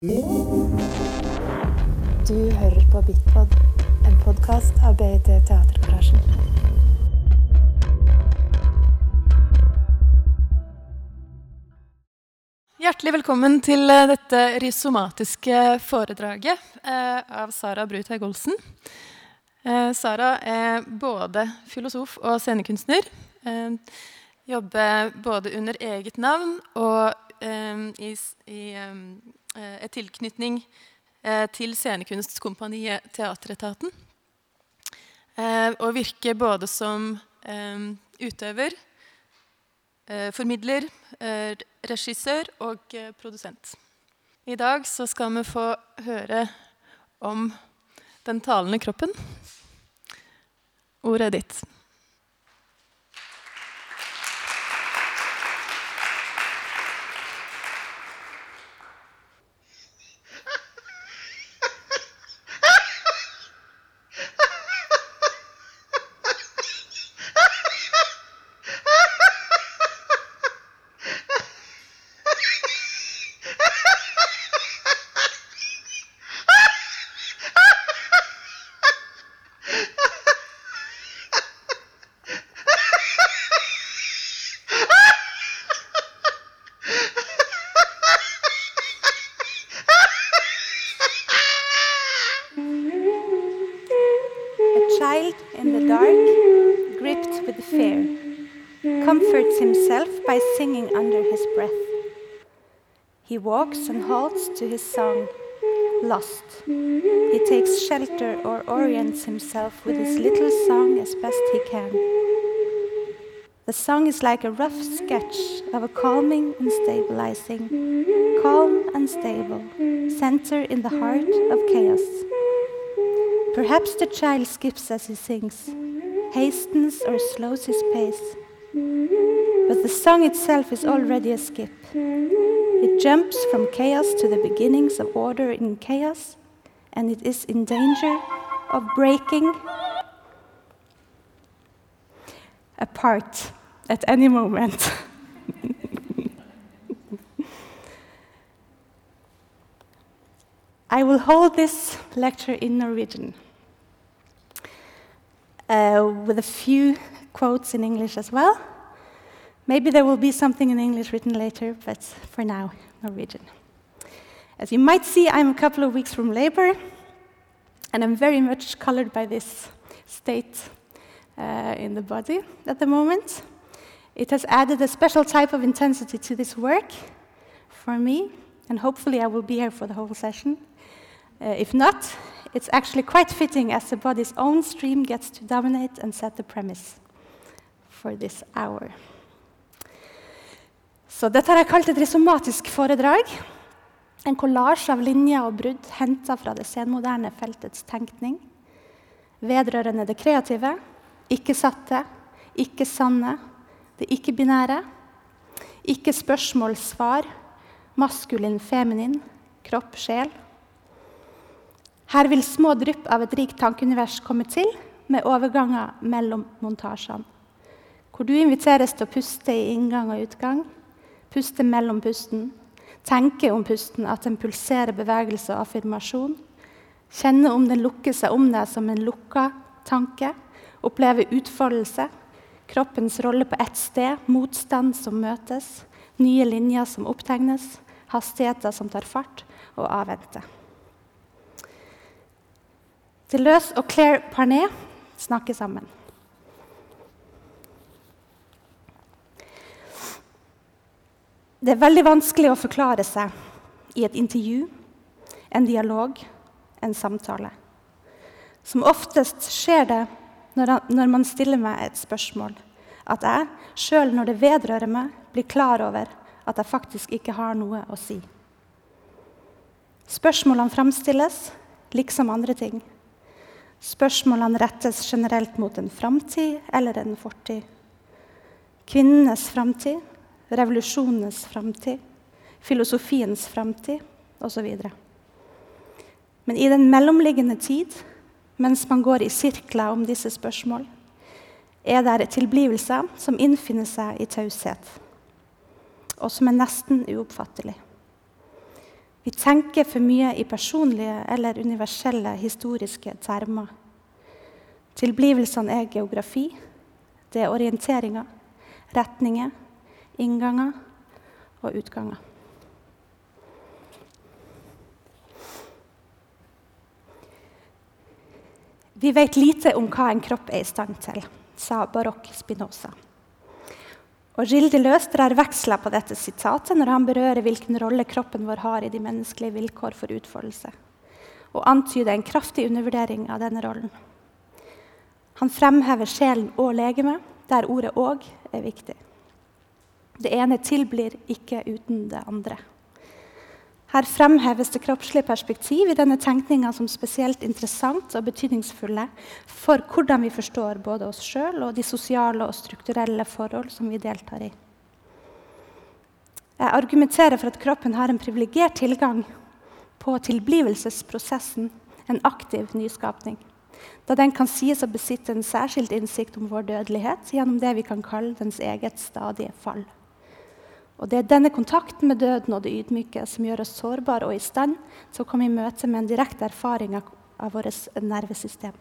Du hører på Bitpod, en podkast av BIT Teatergarasjen. Hjertelig velkommen til eh, dette rhizomatiske foredraget eh, av Sara Bruthaug Olsen. Eh, Sara er både filosof og scenekunstner. Jobber både under eget navn og i eh, et tilknytning eh, til scenekunstkompaniet Teateretaten. Eh, og virker både som utøver, formidler, regissør og produsent. I dag så skal vi få høre om den talende kroppen. Ordet er ditt. Singing under his breath. He walks and halts to his song, lost. He takes shelter or orients himself with his little song as best he can. The song is like a rough sketch of a calming and stabilizing, calm and stable, center in the heart of chaos. Perhaps the child skips as he sings, hastens or slows his pace. But the song itself is already a skip. It jumps from chaos to the beginnings of order in chaos, and it is in danger of breaking apart at any moment. I will hold this lecture in Norwegian uh, with a few quotes in English as well. Maybe there will be something in English written later, but for now, Norwegian. As you might see, I'm a couple of weeks from labor, and I'm very much colored by this state uh, in the body at the moment. It has added a special type of intensity to this work for me, and hopefully, I will be here for the whole session. Uh, if not, it's actually quite fitting as the body's own stream gets to dominate and set the premise for this hour. Så dette har jeg kalt et risomatisk foredrag. En kollasj av linjer og brudd henta fra det senmoderne feltets tenkning. Vedrørende det kreative, ikke-satte, ikke-sanne, det ikke-binære. Ikke spørsmål-svar, maskulin-feminin, kropp-sjel. Her vil små drypp av et rikt tankeunivers komme til, med overganger mellom montasjene. Hvor du inviteres til å puste i inngang og utgang, puste mellom pusten, tenke om pusten at den pulserer bevegelse og affirmasjon, kjenne om den lukker seg om deg som en lukka tanke, oppleve utfoldelse, kroppens rolle på ett sted, motstand som møtes, nye linjer som opptegnes, hastigheter som tar fart, og avvente. Deleuze og Claire Parnet snakker sammen. Det er veldig vanskelig å forklare seg i et intervju, en dialog, en samtale. Som oftest skjer det når, man stiller meg et spørsmål, at jeg, sjøl når det vedrører meg, blir klar over at jeg faktisk ikke har noe å si. Spørsmålene framstilles liksom andre ting. Spørsmålene rettes generelt mot en framtid eller en fortid. Kvinnenes framtid, revolusjonenes framtid, filosofiens framtid osv. Men i den mellomliggende tid, mens man går i sirkler om disse spørsmål, er det tilblivelser som innfinner seg i taushet, og som er nesten uoppfattelig. Vi tenker for mye i personlige eller universelle historiske termer. Tilblivelsene er geografi, det er orienteringer, retninger, innganger og utganger. Vi vet lite om hva en kropp er i stand til, sa barokk Spinoza. Og Gilde Løster drar veksler på dette sitatet når han berører hvilken rolle kroppen vår har i de menneskelige vilkår for utfoldelse, og antyder en kraftig undervurdering av denne rollen. Han fremhever sjelen og legemet, der ordet 'og' er viktig. Det ene tilblir ikke uten det andre. Her fremheves det kroppslige perspektiv i denne tenkninga som spesielt interessant og betydningsfulle for hvordan vi forstår både oss sjøl og de sosiale og strukturelle forhold som vi deltar i. Jeg argumenterer for at kroppen har en privilegert tilgang på tilblivelsesprosessen, en aktiv nyskapning, da den kan sies å besitte en særskilt innsikt om vår dødelighet gjennom det vi kan kalle dens eget stadige fall. Og Det er denne kontakten med døden og det ydmyke som gjør oss sårbare og i stand til å komme i møte med en direkte erfaring av, vårt nervesystem.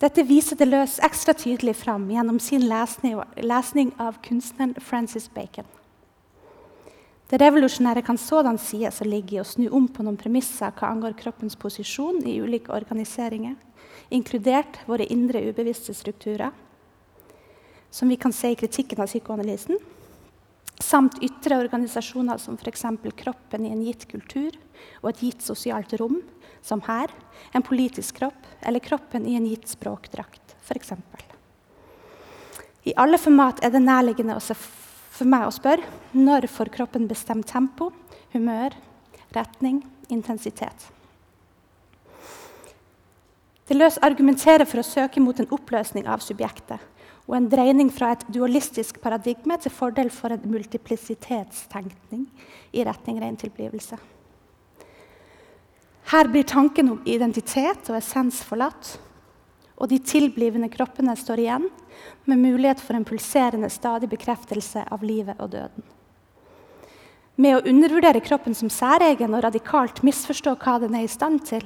Dette viser det løs ekstra tydelig fram gjennom sin lesning, lesning av kunstneren Francis Bacon. Det revolusjonære kan sådan sies å ligge i å snu om på noen premisser hva angår kroppens posisjon i ulike organiseringer, inkludert våre indre ubevisste strukturer, som vi kan se i kritikken av psykoanalysen, samt ytre organisasjoner som f.eks. kroppen i en gitt kultur og et gitt sosialt rom, som her, en politisk kropp, eller kroppen i en gitt språkdrakt, f.eks. I alle format er det nærliggende for meg å spørre når får kroppen bestemt tempo, humør, retning, intensitet. Det løs argumenterer for å søke mot en oppløsning av subjektet og en dreining fra et dualistisk paradigme til fordel for en multiplisitetstenkning i retning ren tilblivelse. Her blir tanken om identitet og essens forlatt, og de tilblivende kroppene står igjen med mulighet for en pulserende stadig bekreftelse av livet og døden. Med å undervurdere kroppen som særegen og radikalt misforstå hva den er i stand til,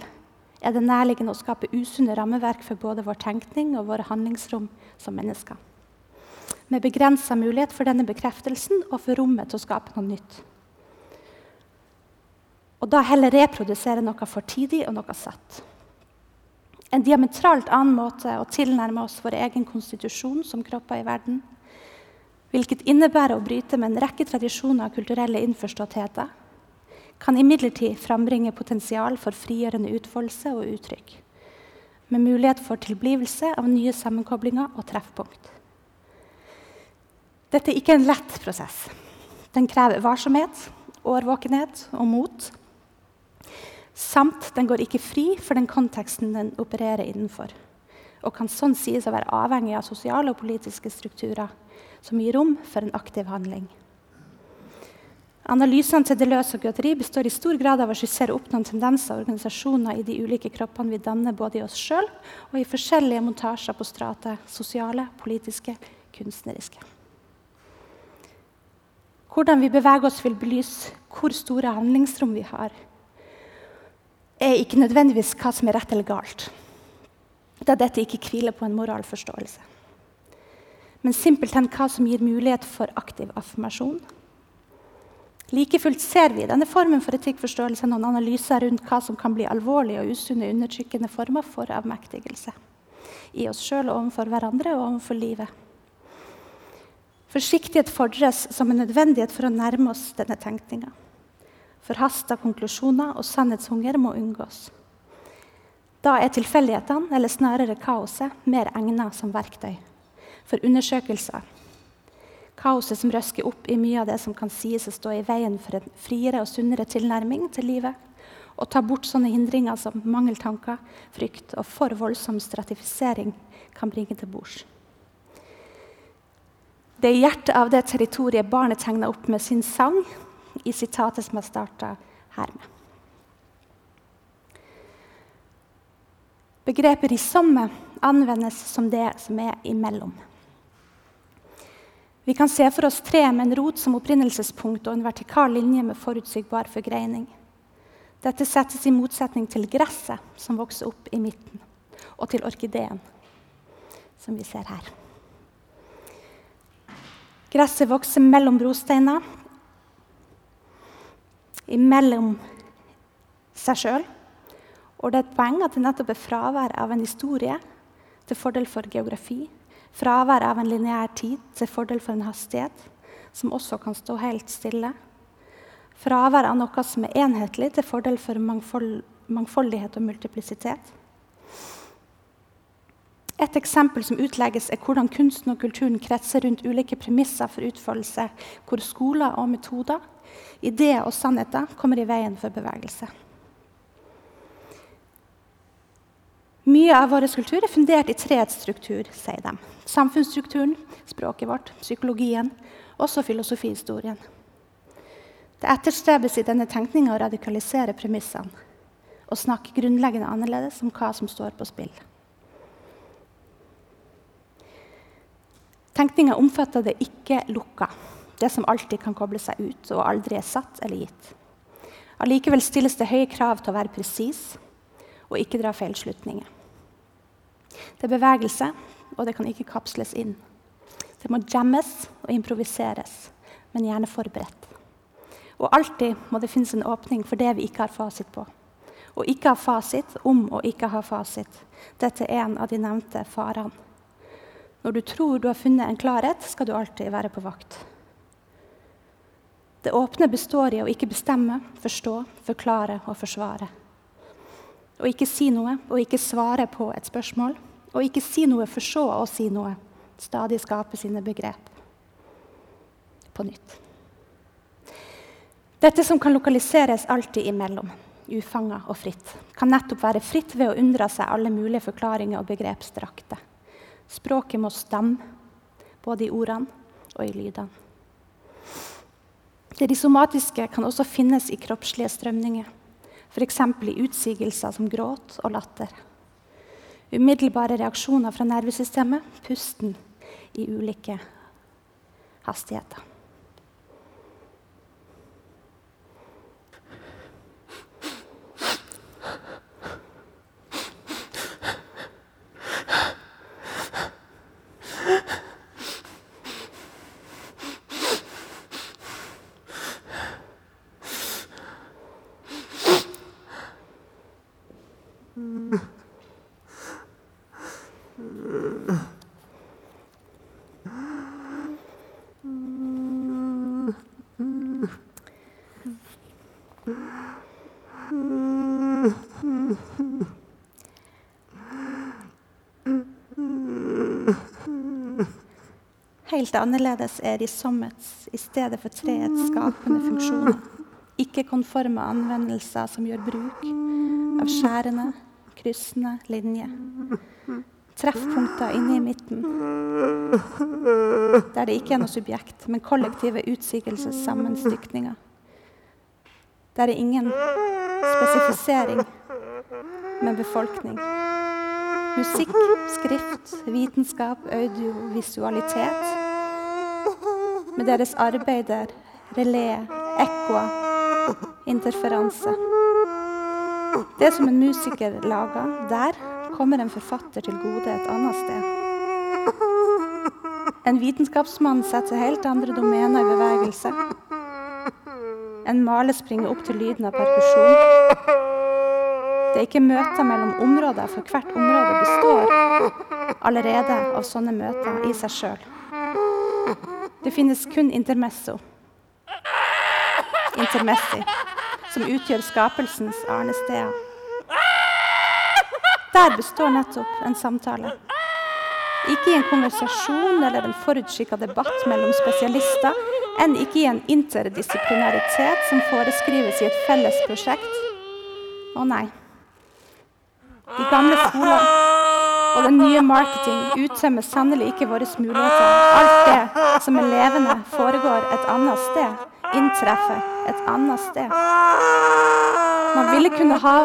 er det nærliggende å skape usunne rammeverk for både vår tenkning og våre handlingsrom som mennesker. Med begrensa mulighet for denne bekreftelsen og for rommet til å skape noe nytt. Og da heller reprodusere noe for tidig og noe satt. En diametralt annen måte å tilnærme oss vår egen konstitusjon som kropper i verden, hvilket innebærer å bryte med en rekke tradisjoner og kulturelle innforståttheter, kan imidlertid frambringe potensial for frigjørende utfoldelse og uttrykk, med mulighet for tilblivelse av nye sammenkoblinger og treffpunkt. Dette er ikke en lett prosess. Den krever varsomhet, årvåkenhet og mot. Samt den går ikke fri for den konteksten den opererer innenfor, og kan sånn sies å være avhengig av sosiale og politiske strukturer som gir rom for en aktiv handling. Analysene til Deleuze og Guattari består i stor grad av å skissere opp noen tendenser og organisasjoner i de ulike kroppene vi danner både i oss sjøl og i forskjellige montasjer på strater sosiale, politiske, kunstneriske. Hvordan vi beveger oss, vil belyse hvor store handlingsrom vi har, er ikke nødvendigvis hva som er rett eller galt, da dette ikke hviler på en moralforståelse. Men simpelthen hva som gir mulighet for aktiv affirmasjon Like fullt ser vi denne formen for etikkforståelse noen analyser rundt hva som kan bli alvorlige og usunne undertrykkende former for avmektigelse. I oss sjøl overfor hverandre og overfor livet. Forsiktighet fordres som en nødvendighet for å nærme oss denne tenkninga. Forhasta konklusjoner og sannhetshunger må unngås. Da er tilfeldighetene, eller snarere kaoset, mer egnet som verktøy for undersøkelser Kaoset som røsker opp i mye av det som kan sies å stå i veien for en friere og sunnere tilnærming til livet. Og ta bort sånne hindringer som mangeltanker, frykt og for voldsom stratifisering kan bringe til bords. Det er hjertet av det territoriet barnet tegner opp med sin sang i sitatet som har starta her med. Begrepet risomme anvendes som det som er imellom. Vi kan se for oss treet med en rot som opprinnelsespunkt og en vertikal linje med forutsigbar forgreining. Dette settes i motsetning til gresset som vokser opp i midten, og til orkideen, som vi ser her. Gresset vokser mellom brosteiner, imellom seg sjøl. Og det er et poeng at det nettopp er fravær av en historie til fordel for geografi Fravær av en lineær tid til fordel for en hastighet som også kan stå helt stille. Fravær av noe som er enhetlig til fordel for mangfold, mangfoldighet og multiplisitet. Et eksempel som utlegges, er hvordan kunsten og kulturen kretser rundt ulike premisser for utfoldelse, hvor skoler og metoder, ideer og sannheter kommer i veien for bevegelse. Mye av vår kultur er fundert i treetsstruktur, sier de. Samfunnsstrukturen, språket vårt, psykologien, også filosofihistorien. Det etterstrebes i denne tenkninga å radikalisere premissene og snakke grunnleggende annerledes om hva som står på spill. Tenkninga omfatter det ikke lukka, det som alltid kan koble seg ut og aldri er satt eller gitt. Allikevel stilles det høye krav til å være presis og ikke dra feilslutninger. Det er bevegelse, og det kan ikke kapsles inn. Det må jammes og improviseres, men gjerne forberedt. Og alltid må det finnes en åpning for det vi ikke har fasit på. Å ikke ha fasit om å ikke ha fasit. Dette er en av de nevnte farene. Når du tror du har funnet en klarhet, skal du alltid være på vakt. Det åpne består i å ikke bestemme, forstå, forklare og forsvare. Å ikke si noe og ikke svare på et spørsmål, Å ikke si noe for så å si noe. Stadig skape sine begrep på nytt. Dette som kan lokaliseres alltid imellom, ufanga og fritt, kan nettopp være fritt ved å unndra seg alle mulige forklaringer og begrepsdrakter. Språket må stamme, både i ordene og i lydene. Det somatiske kan også finnes i kroppslige strømninger, f.eks. i utsigelser som gråt og latter. Umiddelbare reaksjoner fra nervesystemet, pusten i ulike hastigheter. Helt annerledes er de sommets i stedet for treets skapende funksjoner. Ikke-konforme anvendelser som gjør bruk av skjærende, kryssende linjer. Treffpunkter inne i midten, der det ikke er noe subjekt, men kollektive utsigelsessammenstykninger. Der er ingen spesifisering, men befolkning. Musikk, skrift, vitenskap, audiovisualitet med deres arbeider, relé, ekkoer, interferanse. Det som en musiker lager der, kommer en forfatter til gode et annet sted. En vitenskapsmann setter helt andre domener i bevegelse. En maler springer opp til lyden av perkusjon. Det er ikke møter mellom områder, for hvert område består allerede av sånne møter i seg sjøl. Det finnes kun intermesso, intermessi, som utgjør skapelsens arnesteder. Der består nettopp en samtale. Ikke i en konversasjon eller en forutskikka debatt mellom spesialister, enn ikke i en interdisiplinaritet som foreskrives i et felles prosjekt. Å nei. De gamle skolene og den nye marketing uttømmer sannelig ikke våre muligheter. Alt det som er levende, foregår et annet sted. Inntreffer et annet sted. Man ville kunne ha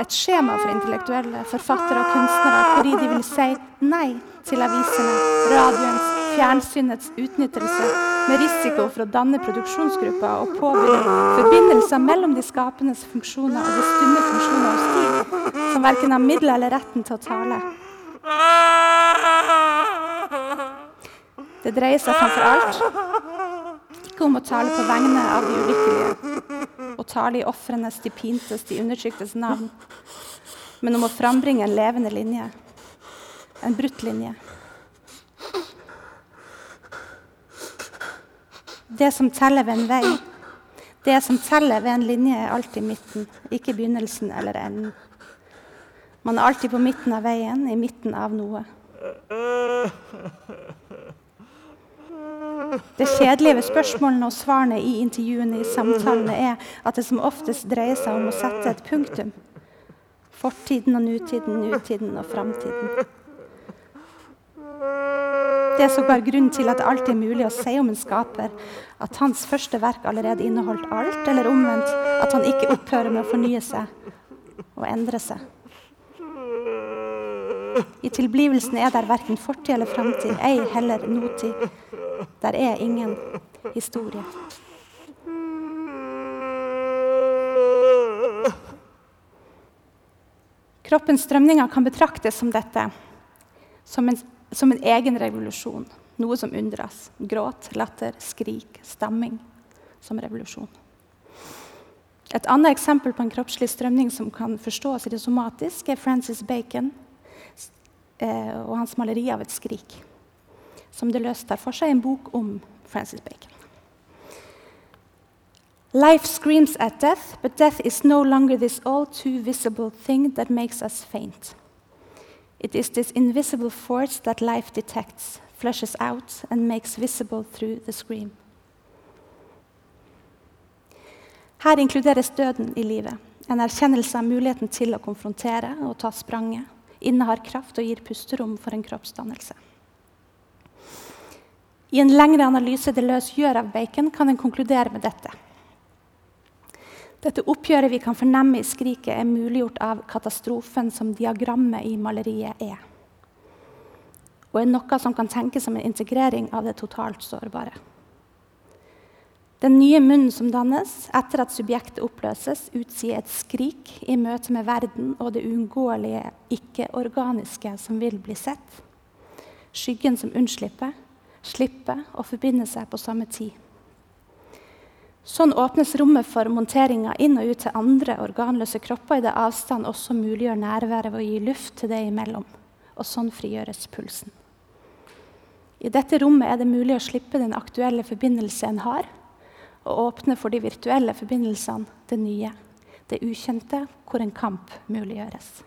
et skjema for intellektuelle, forfattere og kunstnere hvor de vil si nei til avisene, radioens, fjernsynets utnyttelse med risiko for å danne produksjonsgrupper og påbegynne forbindelser mellom de skapendes funksjoner og de stumme funksjoner hos de som verken har midler eller retten til å tale. Det dreier seg framfor alt ikke om å tale på vegne av de ulykkelige, og tale i ofrenes, de pintes, de undertryktes navn, men om å frambringe en levende linje, en brutt linje. Det som teller ved en vei, det som teller ved en linje, er alltid midten, ikke begynnelsen eller enden. Man er alltid på midten av veien, i midten av noe. Det kjedelige ved spørsmålene og svarene i intervjuene i samtalene er at det som oftest dreier seg om å sette et punktum. Fortiden og nutiden, nutiden og framtiden. Det er sågar grunnen til at det alltid er mulig å si om en skaper at hans første verk allerede inneholdt alt, eller omvendt at han ikke opphører med å fornye seg og endre seg. I tilblivelsen er der verken fortid eller framtid, ei heller notid. Der er ingen historie. Kroppens strømninger kan betraktes som dette, som en som en egen revolusjon. Noe som undres. Gråt, latter, skrik, stemming som revolusjon. Et annet eksempel på en kroppslig strømning som kan forstås somatisk, er Francis Bacon eh, og hans maleri av et skrik, som det løst tar for seg en bok om Francis Bacon. Life screams at death, but death is no longer this all too visible thing that makes us faint. It is this invisible force that life detects, flushes out, and makes visible through the scream. Her inkluderes døden i livet. En erkjennelse av muligheten til å konfrontere og ta spranget. Innehar kraft og gir pusterom for en kroppsdannelse. I en lengre analyse det løs gjør av Bacon, kan en konkludere med dette. Dette oppgjøret vi kan fornemme i skriket, er muliggjort av katastrofen som diagrammet i maleriet er. Og er noe som kan tenkes som en integrering av det totalt sårbare. Den nye munnen som dannes etter at subjektet oppløses, utsier et skrik i møte med verden og det uunngåelige ikke-organiske som vil bli sett. Skyggen som unnslipper, slipper og forbinder seg på samme tid. Sånn åpnes rommet for monteringa inn og ut til andre organløse kropper, i det avstand også muliggjør nærværet ved å gi luft til det imellom. Og sånn frigjøres pulsen. I dette rommet er det mulig å slippe den aktuelle forbindelse en har, og åpne for de virtuelle forbindelsene, det nye, det ukjente, hvor en kamp muliggjøres.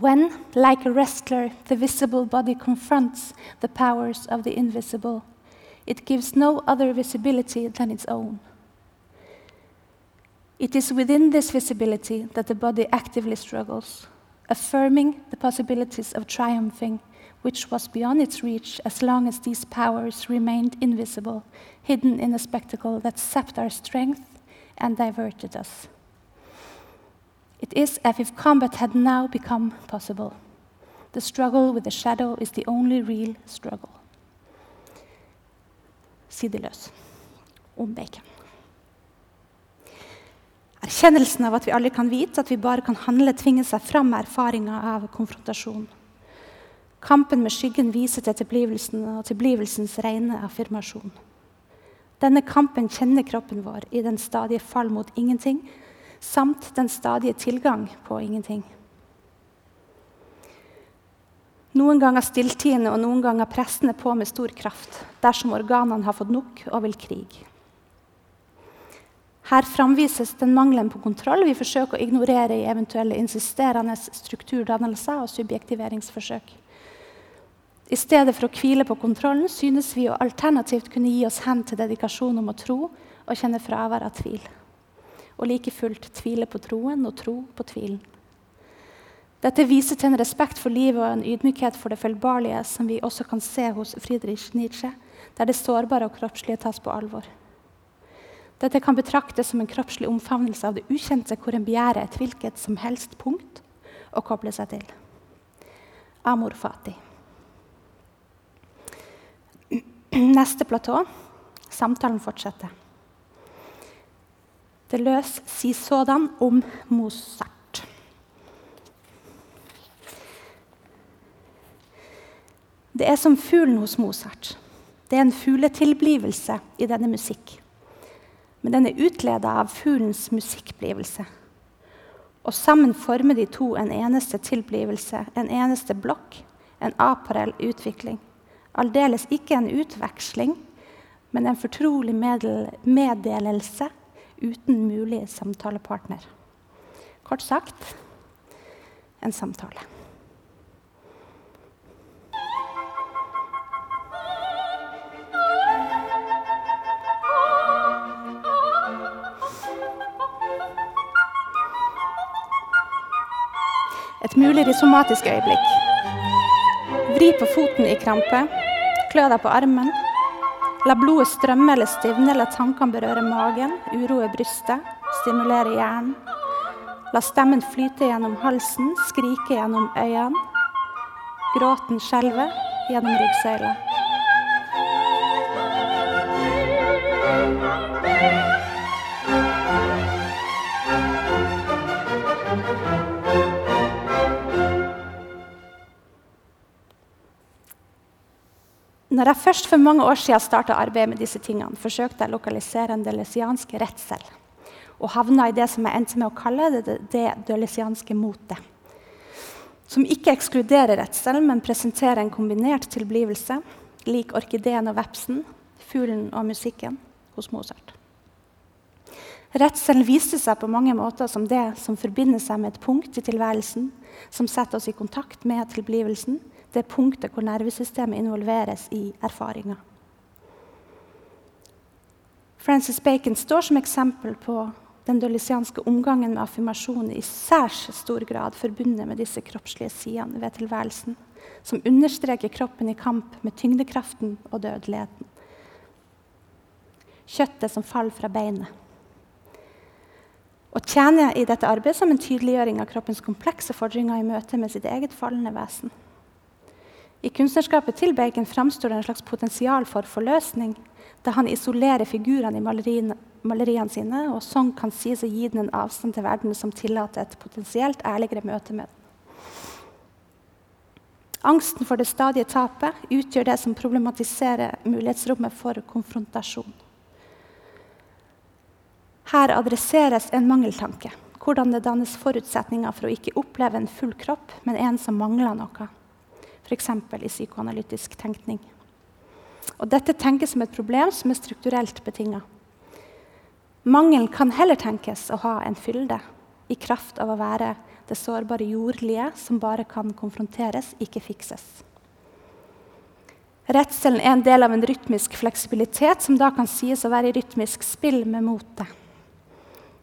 When, like a wrestler, the visible body confronts the powers of the invisible, it gives no other visibility than its own. It is within this visibility that the body actively struggles, affirming the possibilities of triumphing, which was beyond its reach as long as these powers remained invisible, hidden in a spectacle that sapped our strength and diverted us. It is as if combat had now become possible. The struggle with the shadow is the only real struggle sideløs om bacon. Erkjennelsen av at vi alle kan vite at vi bare kan handle, tvinge seg fram med erfaringa av konfrontasjon. Kampen med skyggen viser til tilblivelsen og tilblivelsens rene affirmasjon. Denne kampen kjenner kroppen vår i den stadige fall mot ingenting, samt den stadige tilgang på ingenting. Noen ganger stilltiende og noen ganger pressende på med stor kraft dersom organene har fått nok og vil krig. Her framvises den mangelen på kontroll vi forsøker å ignorere i eventuelle insisterende strukturdannelser og subjektiveringsforsøk. I stedet for å hvile på kontrollen synes vi å alternativt kunne gi oss hen til dedikasjon om å tro og kjenne fravær av tvil. Og like fullt tvile på troen og tro på tvilen. Dette viser til en respekt for livet og en ydmykhet for det feilbarlige som vi også kan se hos Friedrich Nietzsche, der det sårbare og kroppslige tas på alvor. Dette kan betraktes som en kroppslig omfavnelse av det ukjente, hvor en begjærer et hvilket som helst punkt å koble seg til. Amor fati. Neste platå. Samtalen fortsetter. Det løs si sådan om Mozart. Det er som fuglen hos Mozart. Det er en fugletilblivelse i denne musikk. Men den er utleda av fuglens musikkblivelse. Og sammen former de to en eneste tilblivelse, en eneste blokk, en aparell utvikling. Aldeles ikke en utveksling, men en fortrolig meddelelse uten mulig samtalepartner. Kort sagt en samtale. Et mulig risomatisk øyeblikk. Vri på foten i krampe. Klø deg på armen. La blodet strømme eller stivne, la tankene berøre magen, uroe brystet, stimulere hjernen. La stemmen flyte gjennom halsen, skrike gjennom øynene. Gråten skjelve gjennom ryggsøyla. Når jeg først for mange år siden starta arbeidet med disse tingene, forsøkte jeg å lokalisere en delesiansk redsel, og havna i det som jeg endte med å kalle det, det, dølesianske motet. Som ikke ekskluderer redselen, men presenterer en kombinert tilblivelse, lik orkideen og vepsen, fuglen og musikken hos Mozart. Redselen viste seg på mange måter som det som forbinder seg med et punkt i tilværelsen, som setter oss i kontakt med tilblivelsen, det punktet hvor nervesystemet involveres i erfaringer. Francis Bacon står som eksempel på den dølisianske omgangen med affirmasjon i særs stor grad forbundet med disse kroppslige sidene ved tilværelsen, som understreker kroppen i kamp med tyngdekraften og dødeligheten. Kjøttet som faller fra beinet. Og tjener i dette arbeidet som en tydeliggjøring av kroppens komplekse fordringer i møte med sitt eget fallende vesen. I kunstnerskapet til Bacon framstår det en slags potensial for forløsning, da han isolerer figurene i maleriene, maleriene sine, og sånn kan sies å gi den en avstand til verden som tillater et potensielt ærligere møte med den. Angsten for det stadige tapet utgjør det som problematiserer mulighetsrommet for konfrontasjon. Her adresseres en mangeltanke. Hvordan det dannes forutsetninger for å ikke oppleve en full kropp, men en som mangler noe f.eks. i psykoanalytisk tenkning. Og dette tenkes som et problem som er strukturelt betinga. Mangelen kan heller tenkes å ha en fylde, i kraft av å være det sårbare jordlige som bare kan konfronteres, ikke fikses. Redselen er en del av en rytmisk fleksibilitet som da kan sies å være i rytmisk spill med motet.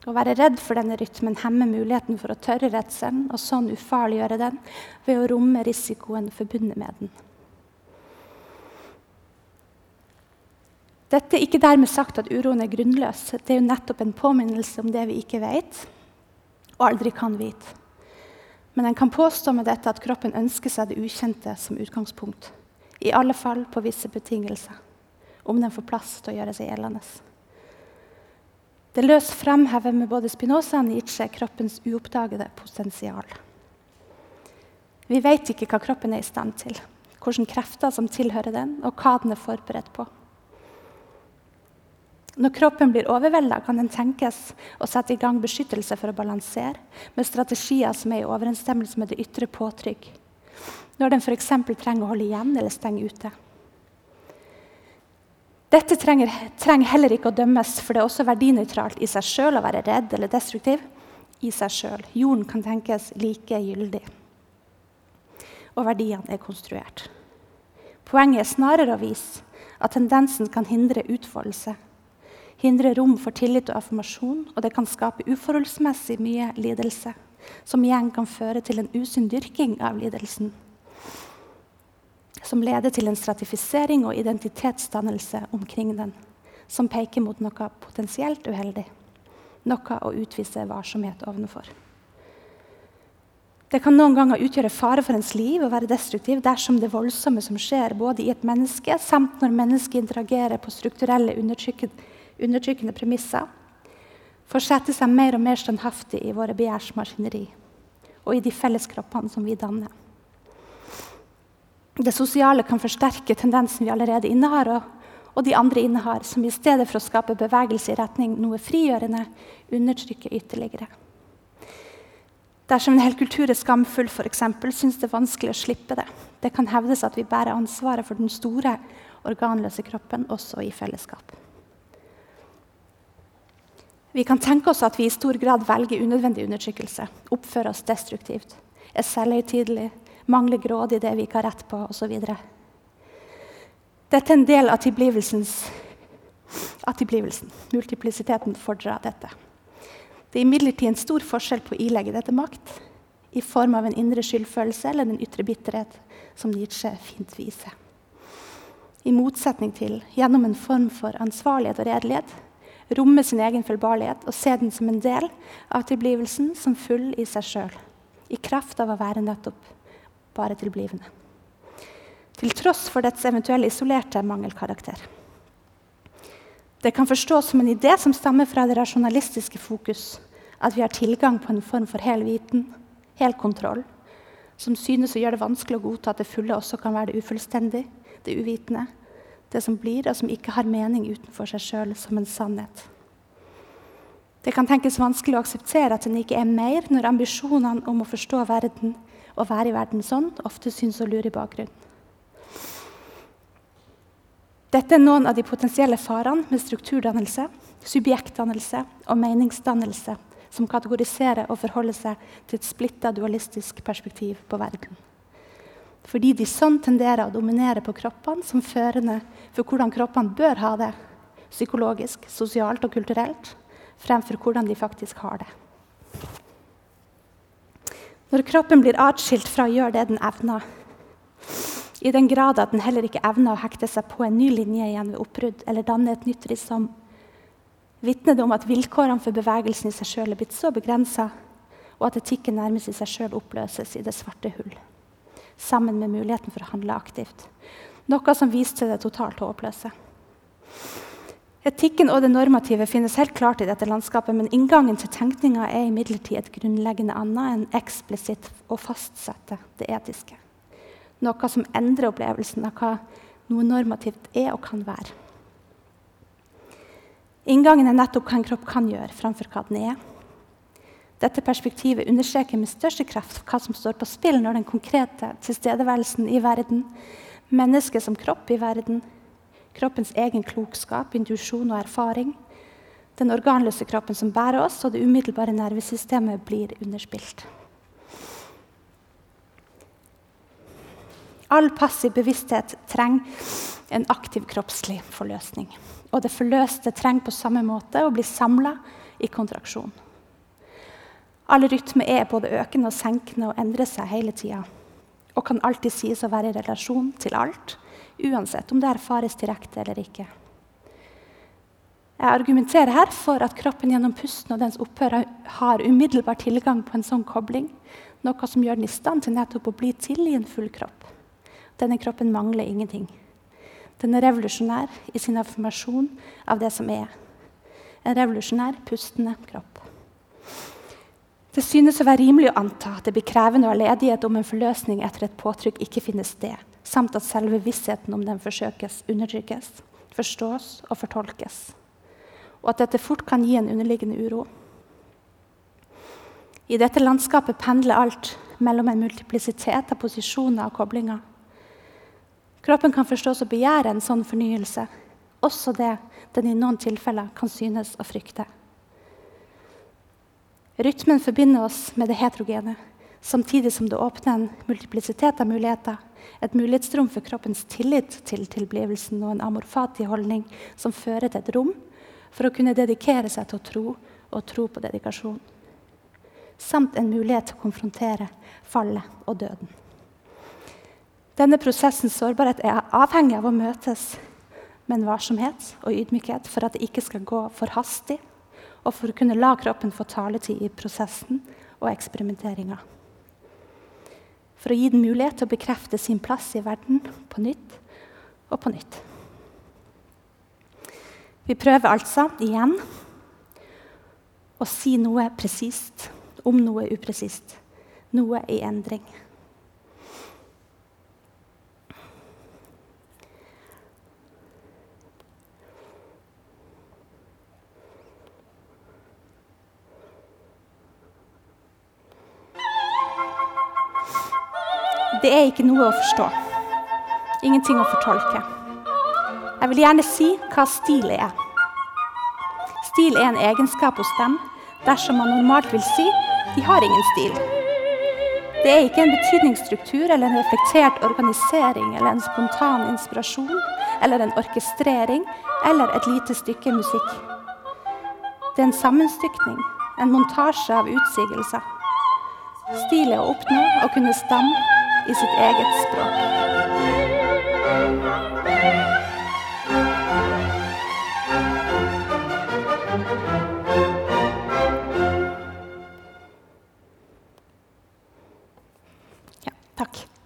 Å være redd for denne rytmen hemmer muligheten for å tørre redselen og sånn ufarliggjøre den ved å romme risikoen forbundet med den. Dette er ikke dermed sagt at uroen er grunnløs. Det er jo nettopp en påminnelse om det vi ikke vet og aldri kan vite. Men en kan påstå med dette at kroppen ønsker seg det ukjente som utgangspunkt. I alle fall på visse betingelser, om den får plass til å gjøre seg gjeldende. Det løs fremhever med både Spinoza og Nietzsche kroppens uoppdagede potensial. Vi vet ikke hva kroppen er i stand til, hvilke krefter som tilhører den, og hva den er forberedt på. Når kroppen blir overvelda, kan den tenkes å sette i gang beskyttelse for å balansere, med strategier som er i overensstemmelse med det ytre påtrykk. Når den f.eks. trenger å holde igjen eller stenge ute. Dette trenger, trenger, heller ikke å dømmes, for det er også verdinøytralt i seg sjøl å være redd eller destruktiv. i seg selv. Jorden kan tenkes like gyldig. Og verdiene er konstruert. Poenget er snarere å vise at tendensen kan hindre utfoldelse. Hindre rom for tillit og affirmasjon, og det kan skape uforholdsmessig mye lidelse. Som igjen kan føre til en usunn dyrking av lidelsen som leder til en stratifisering og identitetsdannelse omkring den, som peker mot noe potensielt uheldig, noe å utvise varsomhet ovenfor. Det kan noen ganger utgjøre fare for ens liv og være destruktiv dersom det voldsomme som skjer både i et menneske samt når mennesket interagerer på strukturelle undertrykkende, premisser, får sette seg mer og mer standhaftig i våre begjærsmaskineri og i de felleskroppene som vi danner. Det sosiale kan forsterke tendensen vi allerede innehar, og, og de andre innehar, som i stedet for å skape bevegelse i retning noe frigjørende, undertrykker ytterligere. Dersom en hel kultur er skamfull, f.eks., syns det vanskelig å slippe det. Det kan hevdes at vi bærer ansvaret for den store, organløse kroppen også i fellesskap. Vi kan tenke oss at vi i stor grad velger unødvendig undertrykkelse, oppfører oss destruktivt, er selvhøytidelige, mangler grådig det vi ikke har rett på, osv. Dette er en del av tilblivelsens av tilblivelsen, multiplisiteten, fordrer dette. Det er imidlertid en stor forskjell på å ilegge dette makt i form av en indre skyldfølelse eller den ytre bitterhet, som Nietzsche fint viser. I motsetning til gjennom en form for ansvarlighet og redelighet romme sin egen feilbarlighet og se den som en del av tilblivelsen som full i seg sjøl, i kraft av å være nettopp bare tilblivende. Til tross for dets eventuelle isolerte mangelkarakter. Det kan forstås som en idé som stammer fra det rasjonalistiske fokus, at vi har tilgang på en form for hel viten, hel kontroll, som synes å gjøre det vanskelig å godta at det fulle også kan være det ufullstendige, det uvitende, det som blir, og som ikke har mening utenfor seg sjøl, som en sannhet. Det kan tenkes vanskelig å akseptere at den ikke er mer, når ambisjonene om å forstå verden og være i verden sånn ofte syns å lure i bakgrunnen. Dette er noen av de potensielle farene med strukturdannelse, subjektdannelse og meningsdannelse som kategoriserer og forholder seg til et splitta dualistisk perspektiv på verden fordi de sånn tenderer å dominere på kroppene som førende for hvordan kroppene bør ha det psykologisk, sosialt og kulturelt, fremfor hvordan de faktisk har det. Når kroppen blir atskilt fra å gjøre det den evner, i den grad at den heller ikke evner å hekte seg på en ny linje igjen ved oppbrudd eller danne et nytt rhizom, vitner det om at vilkårene for bevegelsen i seg sjøl er blitt så begrensa, og at etikken nærmest i seg sjøl oppløses i det svarte hull sammen med muligheten for å handle aktivt. Noe som viste det totalt håpløse. Etikken og det normative finnes helt klart i dette landskapet, men inngangen til tenkninga er imidlertid et grunnleggende annet enn eksplisitt å fastsette det etiske. Noe som endrer opplevelsen av hva noe normativt er og kan være. Inngangen er nettopp hva en kropp kan gjøre, framfor hva den er. Dette perspektivet understreker med største kraft hva som står på spill når den konkrete tilstedeværelsen i verden, mennesket som kropp i verden, kroppens egen klokskap, intuisjon og erfaring, den organløse kroppen som bærer oss, og det umiddelbare nervesystemet blir underspilt. All passiv bevissthet trenger en aktiv kroppslig forløsning. Og det forløste trenger på samme måte å bli samla i kontraksjon. All rytme er både økende og senkende og endrer seg hele tida. Og kan alltid sies å være i relasjon til alt, uansett om det erfares direkte eller ikke. Jeg argumenterer her for at kroppen gjennom pusten og dens opphør har umiddelbar tilgang på en sånn kobling, noe som gjør den i stand til nettopp å bli til i en full kropp. Denne kroppen mangler ingenting. Den er revolusjonær i sin affirmasjon av det som er. En revolusjonær, pustende kropp. Det synes å være rimelig å anta at det blir krevende å ha ledighet om en forløsning etter et påtrykk ikke finner sted, samt at selve vissheten om den forsøkes undertrykkes, forstås og fortolkes, og at dette fort kan gi en underliggende uro. I dette landskapet pendler alt mellom en multiplisitet av posisjoner og koblinger. Kroppen kan forstås å begjære en sånn fornyelse, også det den i noen tilfeller kan synes å frykte. Rytmen forbinder oss med det heterogene, samtidig som det åpner en multiplisitet av muligheter. Et mulighetsrom for kroppens tillit til tilblivelsen og en amorfatig holdning som fører til et rom for å kunne dedikere seg til å tro og tro på dedikasjon. Samt en mulighet til å konfrontere fallet og døden. Denne prosessens sårbarhet er avhengig av å møtes med en varsomhet og ydmykhet for at det ikke skal gå for hastig og for å kunne la kroppen få taletid i prosessen og eksperimenteringa. For å gi den mulighet til å bekrefte sin plass i verden på nytt og på nytt. Vi prøver altså igjen å si noe presist om noe upresist. Noe i endring. Det er ikke noe å forstå. Ingenting å fortolke. Jeg vil gjerne si hva stil er. Stil er en egenskap hos dem dersom man normalt vil si de har ingen stil. Det er ikke en betydningsstruktur eller en reflektert organisering eller en spontan inspirasjon eller en orkestrering eller et lite stykke musikk. Det er en sammenstykning, en montasje av utsigelser. Stil er å oppnå å kunne stamme i sitt eget språk. Takk.